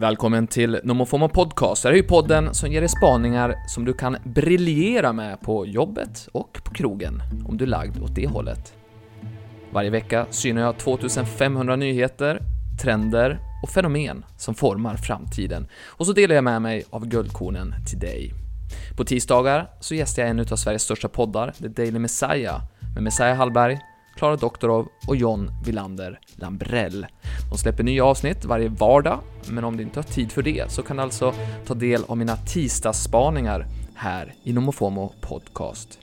Välkommen till Nomofomo Podcast. Det här är ju podden som ger dig spaningar som du kan briljera med på jobbet och på krogen, om du är lagd åt det hållet. Varje vecka synar jag 2500 nyheter, trender och fenomen som formar framtiden och så delar jag med mig av guldkornen till dig. På tisdagar så gästar jag en av Sveriges största poddar, The Daily Messiah, med Messiah Hallberg, Klara Doktorov och John Villander Lambrell. De släpper nya avsnitt varje vardag, men om du inte har tid för det så kan du alltså ta del av mina tisdagsspaningar här i Nomofomo Podcast.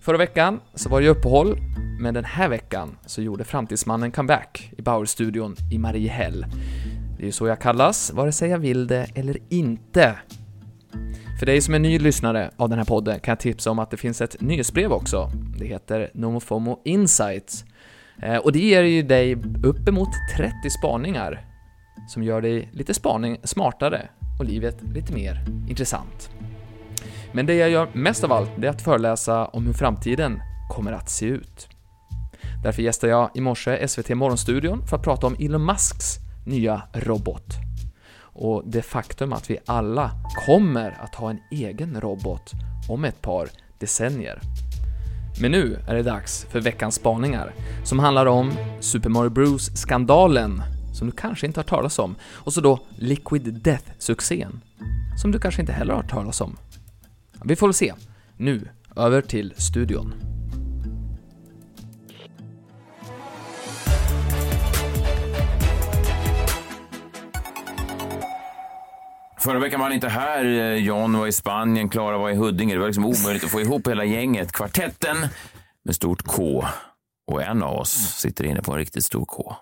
Förra veckan så var det uppehåll, men den här veckan så gjorde Framtidsmannen comeback i Bauer-studion i Mariehäll. Det är ju så jag kallas, vare sig jag vill det eller inte. För dig som är ny lyssnare av den här podden kan jag tipsa om att det finns ett nyhetsbrev också. Det heter Nomofomo Insights. Eh, och det ger ju dig uppemot 30 spaningar som gör dig lite spaning smartare och livet lite mer intressant. Men det jag gör mest av allt, det är att föreläsa om hur framtiden kommer att se ut. Därför gästar jag i morse SVT Morgonstudion för att prata om Elon Musks nya robot och det faktum att vi alla kommer att ha en egen robot om ett par decennier. Men nu är det dags för veckans spaningar, som handlar om Super Mario Bros-skandalen, som du kanske inte har hört talas om, och så då Liquid Death-succén, som du kanske inte heller har hört talas om. Vi får väl se. Nu, över till studion. Förra veckan var han inte här. John var i Spanien, Klara var i Huddinge. Det var liksom omöjligt att få ihop hela gänget. Kvartetten med stort K. Och en av oss sitter inne på en riktigt stor K.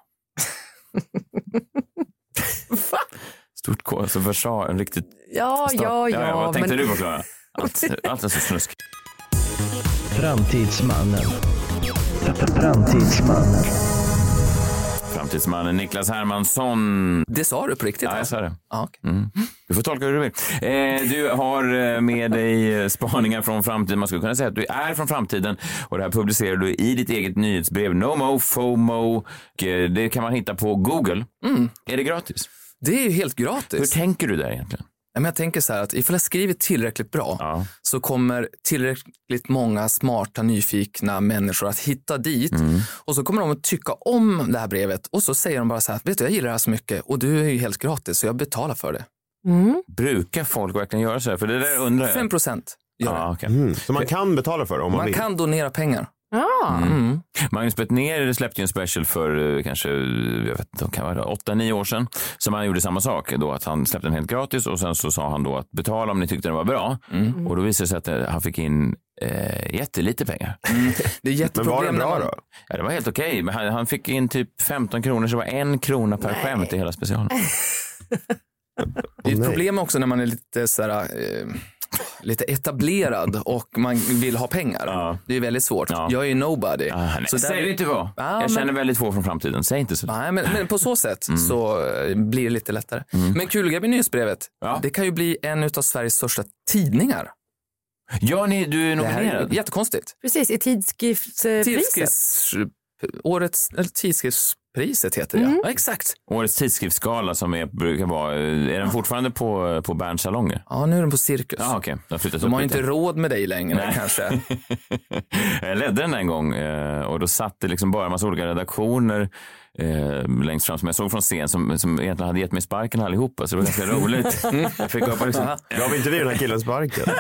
Va? Stort K, alltså Versailles, en riktigt... Ja, ja, ja. ja vad tänkte men... du på, Klara? Allt, allt är så snusk. Framtidsmannen. Framtidsmannen. Framtidsmannen Niklas Hermansson. Det sa du på riktigt? Ja, jag sa det. Okej. Mm. Du får tolka hur du vill. Eh, du har eh, med dig spaningar från framtiden. Man skulle kunna säga att du är från framtiden och det här publicerar du i ditt eget nyhetsbrev. NoMo, FOMO. Eh, det kan man hitta på Google. Är det gratis? Det är ju helt Hur gratis. tänker du där egentligen? Men jag tänker så här att ifall jag skriver tillräckligt bra Ja. så kommer tillräckligt många smarta, nyfikna människor att hitta dit Mm. och så kommer de att tycka om det här brevet och så säger de bara så här, vet du jag gillar det här så mycket och du är ju helt gratis så jag betalar för det. Mm. Brukar folk verkligen göra så här? För det där undrar jag. 5 procent gör okej. Mm, så man kan betala för det om man, Man vill? kan donera pengar. Ja. Mm. Magnus Bettner släppte ju en special för eh, kanske eh, jag vet inte, kan vara 8-9 år sedan. Som han gjorde samma sak då att han släppte den helt gratis och sen så sa han då att betala om ni tyckte den var bra. Mm. Och då visade det sig att eh, han fick in eh, jättelite pengar. Det är Men var när bra man... då? Ja, det var helt okej, men han, han fick in typ 15 kronor så det var en krona per skämt i hela specialen. Det är ett nej. problem också när man är lite sådär, eh, lite etablerad och man vill ha pengar. Ja. Det är väldigt svårt. Ja. Jag är ju nobody. Ah, Så där- Säg det inte vad. Ja, jag men- känner väldigt få från framtiden. Säg inte så. Nej, men, men på så sätt Mm. så eh, blir det lite lättare. Men kul grej med nyhetsbrevet, Ja. det kan ju bli en av Sveriges största tidningar. Ja, ni, du är Det här är nominerad. jättekonstigt. Precis, i tidskriftspriset. Tidskrifts, årets, eller tidskriftspriset heter det, Mm. ja. Exakt. Årets tidskriftsgala som är, brukar vara, är den fortfarande på, på Berns salonger? Ja, nu är den på Cirkus. Ja, okej. De har flyttat De har lite. inte råd med dig längre Nej. kanske. jag ledde den en gång eh, och då satt det liksom bara en massa olika redaktioner eh, längst fram som jag såg från scen som, som egentligen hade gett mig sparken allihopa så det var ganska roligt. jag fick upp och liksom, Gav inte vi den här killen sparken?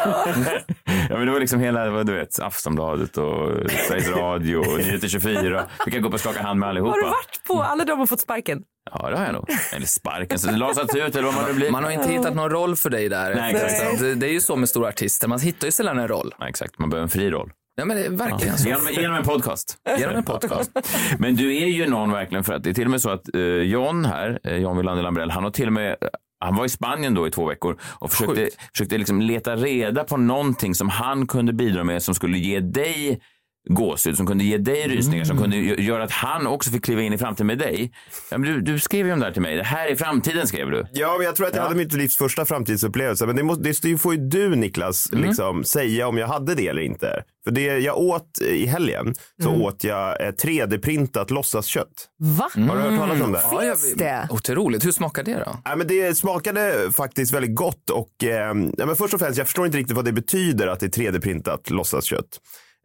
ja, men det var liksom hela, vad du vet, Aftonbladet och Sveriges Radio och Nyheter 24. Fick jag gå upp och skaka hand med allihopa. Har du varit på alla de har fått sparken? Ja, det har jag nog. Eller sparken, så det lasats ut eller vad man nu blir. Man har inte hittat någon roll för dig där. Nej, exakt. Det, det är ju så med stora artister, man hittar ju sällan en roll. Ja, exakt, man behöver en fri roll. Ja, men verkligen så. Genom, genom en podcast. Genom en podcast. Men du är ju någon verkligen för att det är till och med så att eh, John här, eh, John Wilander Lambrell, han har till och med han var i Spanien då i två veckor och försökte, Sjukt. försökte liksom leta reda på någonting som han kunde bidra med som skulle ge dig gåshud som kunde ge dig rysningar, som kunde gö- göra att han också fick kliva in i framtiden med dig. Ja, men du, du skrev ju om det här till mig. Det här är framtiden skrev du. Ja, men jag tror att jag hade mitt livs första framtidsupplevelse. Men det, måste, det får ju du Niklas Mm. liksom, säga om jag hade det eller inte. För det jag åt i helgen så Mm. åt jag eh, 3D-printat låtsaskött. Va? Har du hört talas om det? Ja, jag- det? Otroligt. Hur smakar det då? Ja, men det smakade faktiskt väldigt gott och eh, ja, men först och främst, jag förstår inte riktigt vad det betyder att det är 3D-printat låtsaskött.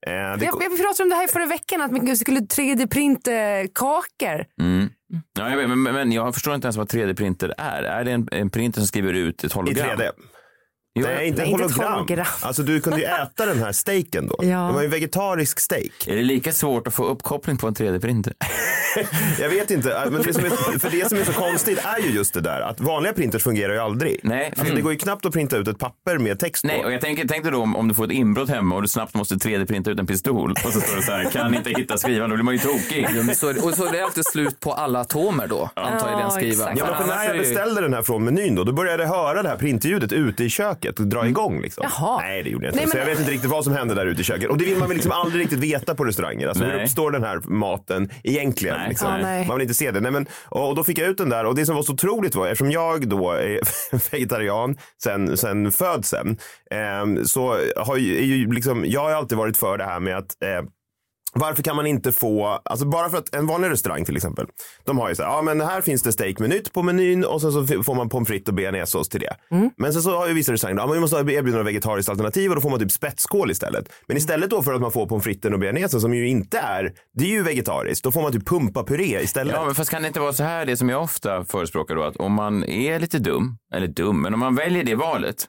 Eh, det, Jag, jag pratade om det här förra veckan, att man skulle 3D-printa kakor. Ja, jag vet, men, men jag förstår inte ens vad 3D-printer är. Är det en, en printer som skriver ut ett I hologram? 3D. Jo, Nej, inte Nej, inte ett hologram. hologram. Alltså du kunde ju äta den här steaken då. Ja. Det var ju en vegetarisk steak. Är det lika svårt att få uppkoppling på en 3D-printer? Jag vet inte, men det som är, för det som är så konstigt är ju just det där att vanliga printers fungerar ju aldrig. Nej. Alltså, det går ju knappt att printa ut ett papper med text Nej, på. och jag tänker, tänk dig då om, om du får ett inbrott hemma och du snabbt måste 3D-printa ut en pistol och så står det så här, kan inte hitta skrivaren, då blir man ju tokig. Ja, men så och så är det alltid slut på alla atomer då, antar jag i den skrivaren. Ja, men när jag beställde den här från menyn då, då började jag höra det här printljudet ute i köket och dra igång. Liksom. Jaha. Nej, det gjorde jag inte. Nej, Så men- jag vet inte riktigt vad som hände där ute i köket. Och det vill man väl liksom aldrig riktigt veta på restauranger. Alltså, hur uppstår den här maten egentligen? Nej. liksom? Nej. Man vill inte se det. Nej, men, och, och då fick jag ut den där och det som var så otroligt var, eftersom jag då är vegetarian sen, sen födseln, eh, så har ju, liksom, jag har alltid varit för det här med att eh, varför kan man inte få, alltså bara för att en vanlig restaurang till exempel, de har ju så här, ja men här finns det steak med nytt på menyn och sen så får man pommes frites och bearnaisesås till det. Men sen så har ju vissa restauranger, ja men vi måste erbjuda något vegetariskt alternativ och då får man typ spetskål istället. Men istället då för att man får pommes fritesen och bearnaisesås som ju inte är, det är ju vegetariskt, då får man typ pumpapuré istället. Ja, men fast kan det inte vara så här, det som jag ofta förespråkar då, att om man är lite dum, eller dum, men om man väljer det valet,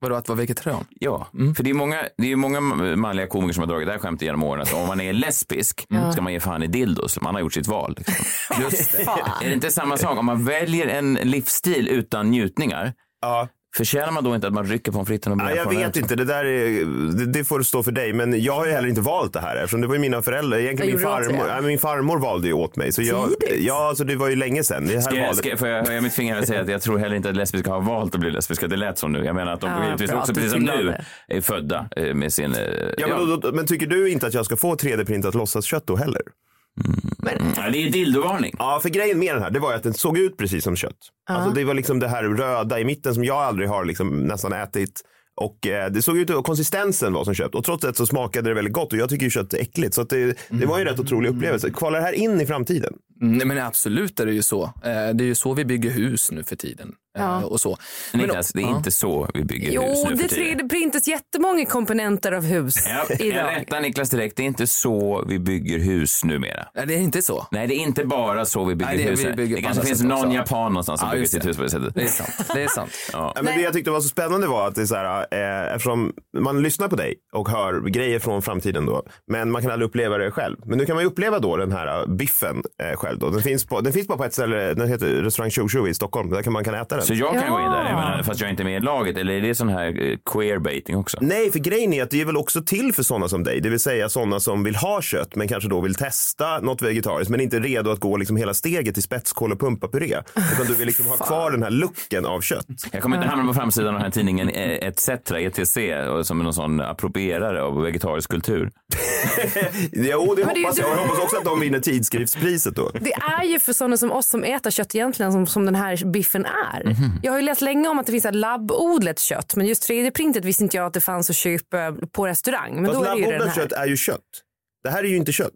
Vadå, att vara vegetarian? Ja, för det är många, det är ju många manliga komiker som har dragit det här skämtet genom åren att om man är lesbisk ska man ge fan i dildos. Man har gjort sitt val. Liksom. Just det. Är det inte samma sak? Om man väljer en livsstil utan njutningar, Ja. Förtjänar man då inte att man rycker pommes fritesen och Ja, jag vet inte, det där är, det, det får stå för dig. Men jag har ju heller inte valt det här eftersom det var ju mina föräldrar. Egentligen min farmor, det. ja, min farmor valde ju åt mig. Så jag, Tidigt. ja, alltså det var ju länge sedan. Det här Ska jag, valet. ska, får jag höja mitt finger och säga att jag tror heller inte att lesbiska har valt att bli lesbiska. Det lät som nu. Jag menar att de Ja, givetvis också, precis som tillade. är födda eh, med sin... eh, Ja, men, då, då, men tycker du inte att jag ska få 3D-printat låtsaskött då heller? Ja, det är dildovarning. Ja, för grejen med den här, det var ju att den såg ut precis som kött. Alltså det var liksom det här röda i mitten som jag aldrig har liksom nästan ätit. Och eh, det såg ut och konsistensen var som kött. Och trots det så smakade det väldigt gott. Och jag tycker ju kött är äckligt. Så att det, det var ju en rätt otrolig upplevelse. Kvalar det här in i framtiden? Nej, men absolut är det ju så. Eh, Det är ju så vi bygger hus nu för tiden. Eh, Ja. Och så. Men- Niklas, det är ja. inte så vi bygger Jo, hus nu det för tiden. 3D-printas jättemånga komponenter av hus Ja, jag idag. rättar Niklas direkt. Det är inte så vi bygger hus numera. Nej, det är inte så. Nej, det är inte bara så vi bygger Nej, det är- hus. vi bygger det kanske finns någon också. japan någonstans som Ja, bygger sitt hus på det sättet. Det är sant. Det är sant. Ja, men det jag tyckte var så spännande var att det är så här, eh, eftersom man lyssnar på dig och hör grejer från framtiden då, men man kan aldrig uppleva det själv. Men nu kan man ju uppleva då den här eh, biffen eh, själv då. Den finns, på, den finns bara på ett ställe, den heter restaurang Tjo i Stockholm, där kan man kan äta den. Så jag kan Ja. gå in där, jag menar, fast jag inte är med i laget. Eller är det sån här eh, queerbaiting också? Nej, för grejen är att det är väl också till för sådana som dig, det vill säga sådana som vill ha kött men kanske då vill testa något vegetariskt men inte är redo att gå liksom hela steget till spetskål och pumpapuré. Utan du vill liksom ha kvar den här looken av kött. Jag kommer inte hamna på framsidan av den här tidningen eh, ETC, ETC som någon sån approprierare av vegetarisk kultur. Jo, det hoppas jag. Jag hoppas också att de vinner tidskriftspriset då. Det är ju för sådana som oss som äter kött egentligen som, som den här biffen är. Mhm. Jag har ju läst länge om att det finns labbodlat kött men just 3D-printet visste inte jag att det fanns att köpa på restaurang. Men Fast labbodlat kött är ju kött. Det här är ju inte kött.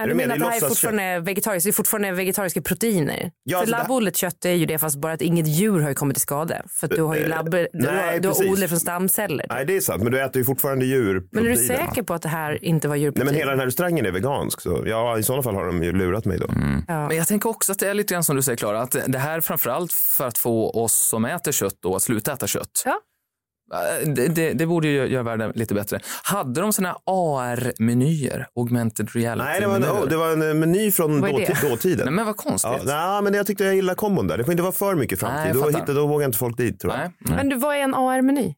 Ja, du du menar att det här är fortfarande vegetariskt? Det är fortfarande vegetariska proteiner? Ja, för så det- labbodlat kött är ju det fast bara att inget djur har ju kommit till skada. För att du har ju labb, du, nej, har, du har precis. odlat från stamceller. Nej, det är sant. Men du äter ju fortfarande djur. Men är du säker på att det här inte var Nej, djurprotein? men hela den här restaurangen är vegansk. Så ja, i sådana fall har de ju lurat mig då. Men jag tänker också att det är lite grann som du säger Klara, att det här är framförallt för att få oss som äter kött då att sluta äta kött. Ja. Eh, Det, det, det borde ju göra världen lite bättre. Hade de såna AR-menyer? Augmented reality Nej, det var en, oh, det var en eh, meny från Vad är dåti- det? dåtiden. Nej men vad konstigt. Ja, nej, men jag tyckte jag gillade kombon där. Det får inte vara för mycket Nej, framtid. jag då, hittar, då vågar inte folk dit tror jag. Nej. Men du, vad är en AR-meny?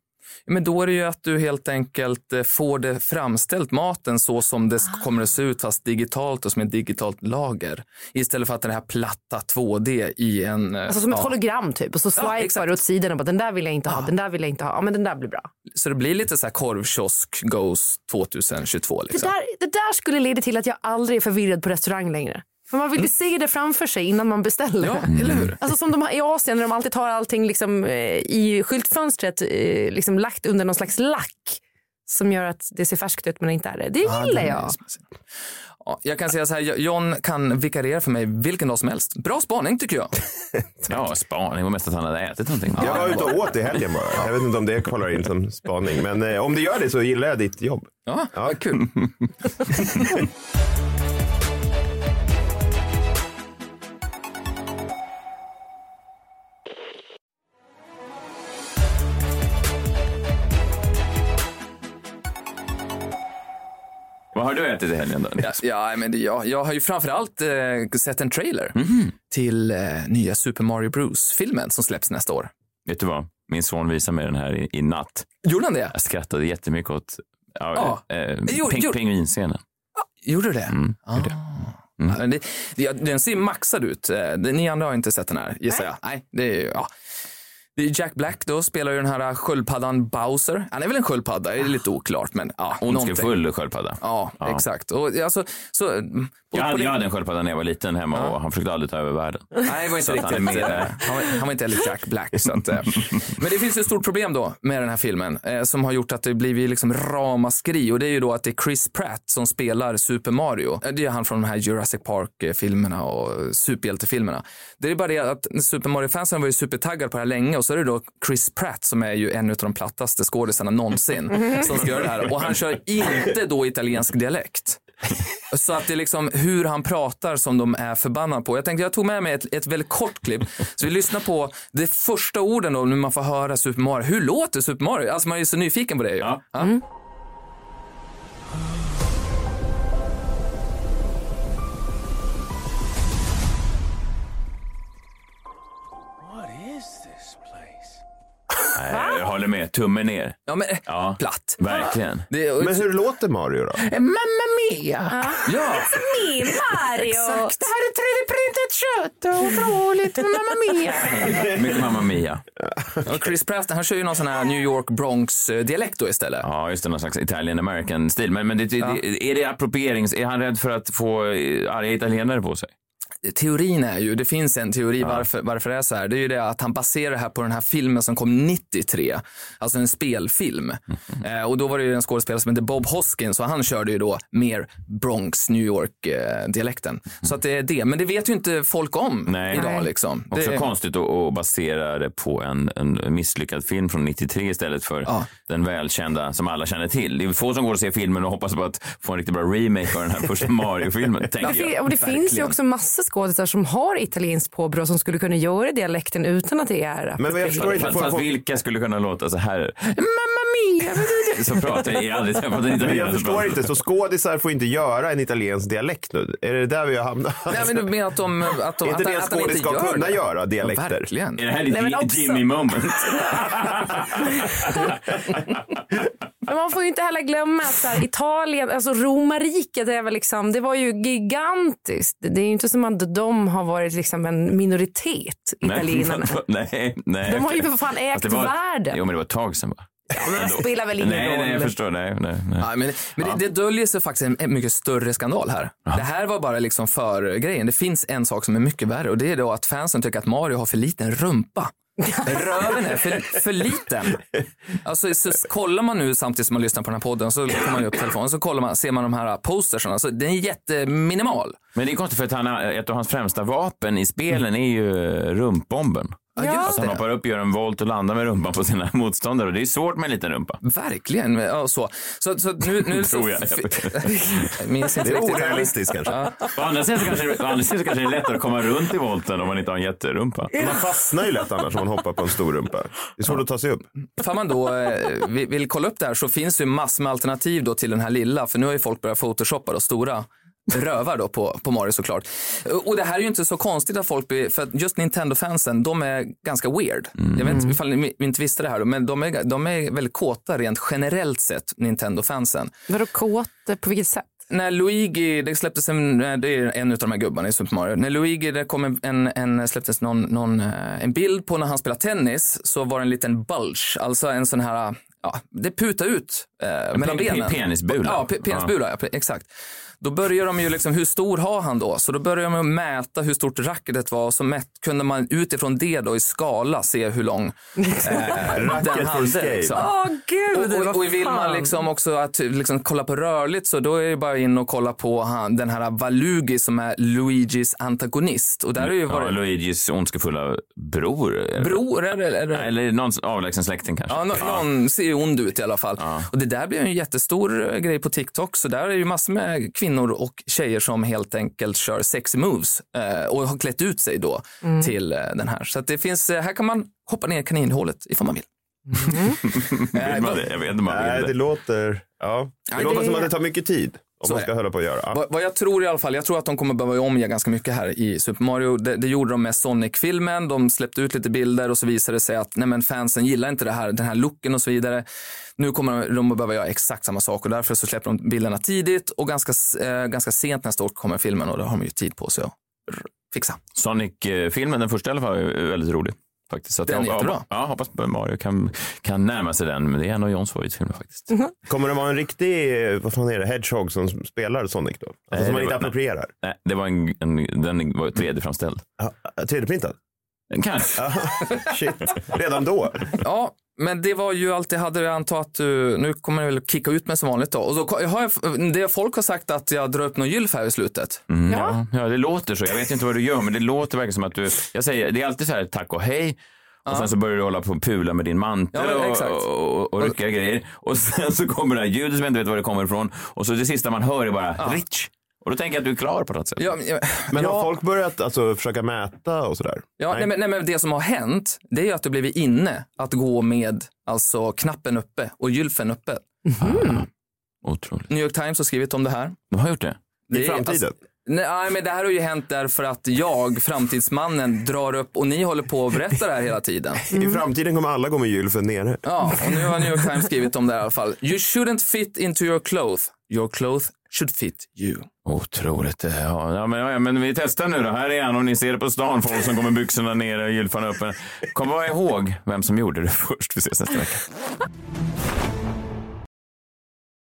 Men då är det ju att du helt enkelt eh, får det framställt, maten, så som det Ah. kommer att se ut, fast digitalt och som ett digitalt lager. Istället för att det här platta 2D i en... eh, Alltså som ett ja. hologram typ. Och så swipar du åt sidan och bara den där vill jag inte ha, den där vill jag inte ha. Ja men den där blir bra. Så det blir lite så här korvkiosk goes 2022 Det liksom. där, det där skulle leda till att jag aldrig är förvirrad på restaurang längre. För man vill ju se det framför sig innan man beställer. Ja, eller hur? Alltså som de har i Asien när de alltid tar allting liksom, eh, i skyltfönstret eh, liksom lagt under någon slags lack som gör att det ser färskt ut men inte är det. Det gillar jag. Ja, jag kan säga så här, John kan vikariera för mig vilken dag som helst. Bra spaning tycker jag. Ja, spaning var mest att han hade ätit någonting. Jag var ute och åt i helgen bara. Jag vet inte om det kollar in som spaning. Men eh, om det gör det så gillar jag ditt jobb. Ja, vad kul. du ätit i helgen då? Ja, ja, men jag, jag har ju framförallt eh, sett en trailer Mhm. till eh, nya Super Mario Bros-filmen som släpps nästa år. Vet du vad? Min son visade mig den här i, i natt. Gjorde han det? Jag skrattade jättemycket åt ja, Ja. eh, jo. pingvinscenen. Gjorde du det? Mm, ah. Men det, det, den ser maxad ut. Eh, Ni andra har inte sett den här, gissar jag. Nej, det är ja. Jack Black då, spelar ju den här sköldpaddan Bowser. Han är väl en sköldpadda, det är lite oklart, men ja. Ondskefull sköldpadda. Ja, Ja. exakt. Och, alltså, så, på, Jag hade, jag hade en sköldpadda när jag var liten hemma och han försökte aldrig ta över världen. Nej, det var inte han riktigt. eh, där. han, var, han var inte heller Jack Black. Så att, eh. Men det finns ett stort problem då med den här filmen eh, som har gjort att det blivit liksom ramaskri och det är ju då att det är Chris Pratt som spelar Super Mario. Eh, Det är han från de här Jurassic Park-filmerna och superhjältefilmerna. Det är bara det att Super Mario-fansen var ju supertaggade på det här länge och så är det då Chris Pratt som är ju en av de plattaste skådisarna någonsin som ska göra det här och han kör inte då italiensk dialekt. Så att det är liksom hur han pratar som de är förbannade på. Jag tänkte jag tog med mig ett, ett väldigt kort klipp. Så vi lyssnar på de första orden då när man får höra Super Mario. Hur låter Super Mario? Alltså man är ju så nyfiken på det ju. Ja. Nej, jag håller med. Tummen ner. Ja, men Ja. platt. Verkligen. Det, Men hur låter Mario då? Mamma mia! Ja, Min Mario! Exakt. Det här är 3D-printat kött och otroligt. Mamma mia! Mycket Mamma Mia. och Chris Pratt han kör ju någon sån här New York Bronx-dialekt då istället. Ja, just det. Någon slags Italian American-stil. Men, men det, det, är det approprierings... Är han rädd för att få eh, arga italienare på sig? Teorin är ju, det finns en teori varför, varför det är så här. Det är ju det att han baserar det här på den här filmen som kom 93. Alltså en spelfilm. Eh, och då var det ju en skådespelare som hette Bob Hoskins och han körde ju då mer Bronx, New York-dialekten. Så att det är det. Men det vet ju inte folk om Nej. idag liksom. Också Det, konstigt att, att basera det på en, en misslyckad film från 93 istället för Ja. den välkända som alla känner till. Det är få som går och ser filmen och hoppas på att få en riktigt bra remake av den här första Mario-filmen, Det, tänker fin- jag. och det finns ju också massor skådisar som har italienskt påbrå som skulle kunna göra dialekten utan att det är Men vad jag förstår inte. Fast, fast vilka skulle kunna låta så här? Mamma mia! Så pratar jag, aldrig träffat en men jag förstår inte. Så skådisar får inte göra en italiensk dialekt nu? Är det där vi har hamnat? nej, men du menar att de... Att de inte att, det skådis ska gör kunna det? göra, dialekter? Ja, verkligen. Är det här ditt men Jimmy moment? Men man får ju inte heller glömma att så här, Italien, alltså romarriket är väl liksom, det var ju gigantiskt. Det är ju inte som att de har varit liksom en minoritet, italienarna. nej, nej. De har ju för fan ägt var, världen. Jo, men det var ett tag sedan va? Men det spelar väl ingen Nej, roll. nej, jag förstår. Nej, nej, nej. Ja, men men det, det döljer sig faktiskt en, en mycket större skandal här. Det här var bara liksom för grejen. Det finns en sak som är mycket värre och det är då att fansen tycker att Mario har för liten rumpa. Röven är för, för liten. Alltså, så, kollar man nu samtidigt som man lyssnar på den här podden så kommer man ju upp telefonen så kollar man, ser man de här postersarna. Alltså, den är jätteminimal. Men det är konstigt för att han, ett av hans främsta vapen i spelen är ju rumpbomben. Ja. Att han hoppar upp, gör en volt och landar med rumpan på sina motståndare. Och det är svårt med en liten rumpa. Verkligen. Ja, så. Så, så nu, nu Tror jag. minns inte Det är orealistiskt kanske. Å andra sidan så kanske, å andra sidan så kanske det är lättare att komma runt i volten om man inte har en jätterumpa. Man fastnar ju lätt annars om man hoppar på en stor rumpa. Det är svårt att ta sig upp. Ifall man då eh, vill, vill kolla upp det här så finns det ju massor med alternativ då till den här lilla, för nu har ju folk börjat photoshoppa då stora rövar då på, på Mario såklart. Och det här är ju inte så konstigt att folk blir, för att just Nintendo-fansen, de är ganska weird. Jag vet inte ifall ni inte visste det här, men de är, de är väldigt kåta rent generellt sett, Nintendo-fansen. Vadå kåt? På vilket sätt? När Luigi, det släpptes en, det är en av de här gubbarna i Super Mario. När Luigi, det kom en, en släpptes någon, någon, eh, en bild på när han spelar tennis så var det en liten bulge, alltså en sån här, ja, det putar ut eh, mellan benen. penisbula. Ja, pe- penisbula, ja. exakt. Då börjar de ju liksom, hur stor har han då? Så då börjar de mäta hur stort racketet var och så mätt, kunde man utifrån det då i skala se hur lång eh, den hade. Liksom. Åh gud, Och, och, och vill man liksom också att liksom kolla på rörligt så då är det bara in och kolla på han, den här Valugi som är Luigis antagonist. Och där är ju Ja, varit Luigis ondskefulla bror. bror eller, eller Eller någon avlägsen släkting kanske. Ja, nå- någon ser ju ond ut i alla fall. Och det där blir en jättestor eh, grej på TikTok. Så där är ju massor med kvinnor och tjejer som helt enkelt kör sexy moves eh, och har klätt ut sig då till eh, den här. Så att det finns, eh, här kan man hoppa ner i kaninhålet ifall man vill. Vill man det? Jag vet inte om man Nej, vill det det. låter, ja. det Nej, låter det- som att det tar mycket tid om Så man ska hålla på att göra. Ja. Vad, vad jag tror i alla fall, jag tror att de kommer behöva omge ganska mycket här i Super Mario. Det, det gjorde de med Sonic-filmen, de släppte ut lite bilder och så visade det sig att nej men fansen gillar inte det här, den här looken och så vidare. Nu kommer de, att behöva göra exakt samma sak och därför så släpper de bilderna tidigt och ganska, eh, ganska sent nästa år kommer filmen och då har de ju tid på sig att fixa. Sonic-filmen, den första i alla fall, är väldigt rolig. Faktiskt. Så att Den är jag, jättebra. Ja, hoppas att Mario kan, kan närma sig den, men det är en av Johns favoritfilmer faktiskt. Kommer det vara en riktig, vad fan är det, hedgehog som spelar Sonic då? Alltså Nej, som man inte var- approprierar? Nej, det var en, en, den var 3D-framställd. Ja, 3D-printad? Kanske. Shit, redan då? Ja, men det var ju allt jag hade. Jag antar att du, nu kommer jag väl kicka ut mig som vanligt då. Och så har jag, det folk har sagt att jag drar upp någon gylf här i slutet. Mm, Ja. ja. ja, det låter så. Jag vet inte vad du gör, men det låter verkligen som att du... Jag säger, det är alltid så här tack och hej. Och sen så börjar du hålla på och pula med din mantel Ja, och, och, och, och rycka grejer. Och sen så kommer det här ljudet som jag inte vet var det kommer ifrån. Och så det sista man hör är bara Rich. Och då tänker jag att du är klar på något sätt. Ja, ja, Men ja, har folk börjat alltså, försöka mäta och sådär? Ja, nej. men, nej, men det som har hänt, det är ju att det blivit inne att gå med alltså knappen uppe och gylfen uppe. Otroligt. New York Times har skrivit om det här. De har gjort det? Det I framtiden? Alltså, nej, men det här har ju hänt därför att jag, framtidsmannen, drar upp och ni håller på att berätta det här hela tiden. I framtiden kommer alla gå med gylfen nere. Ja, och nu har New York Times skrivit om det här i alla fall. You shouldn't fit into your cloth. Your cloth should fit you. Otroligt. Eh, ja, ja, men, ja, men vi testar nu då. Här är han och ni ser det på stan. Folk som kommer byxorna ner och gylfarna uppe. Kom bara ihåg vem som gjorde det först. Vi ses nästa vecka.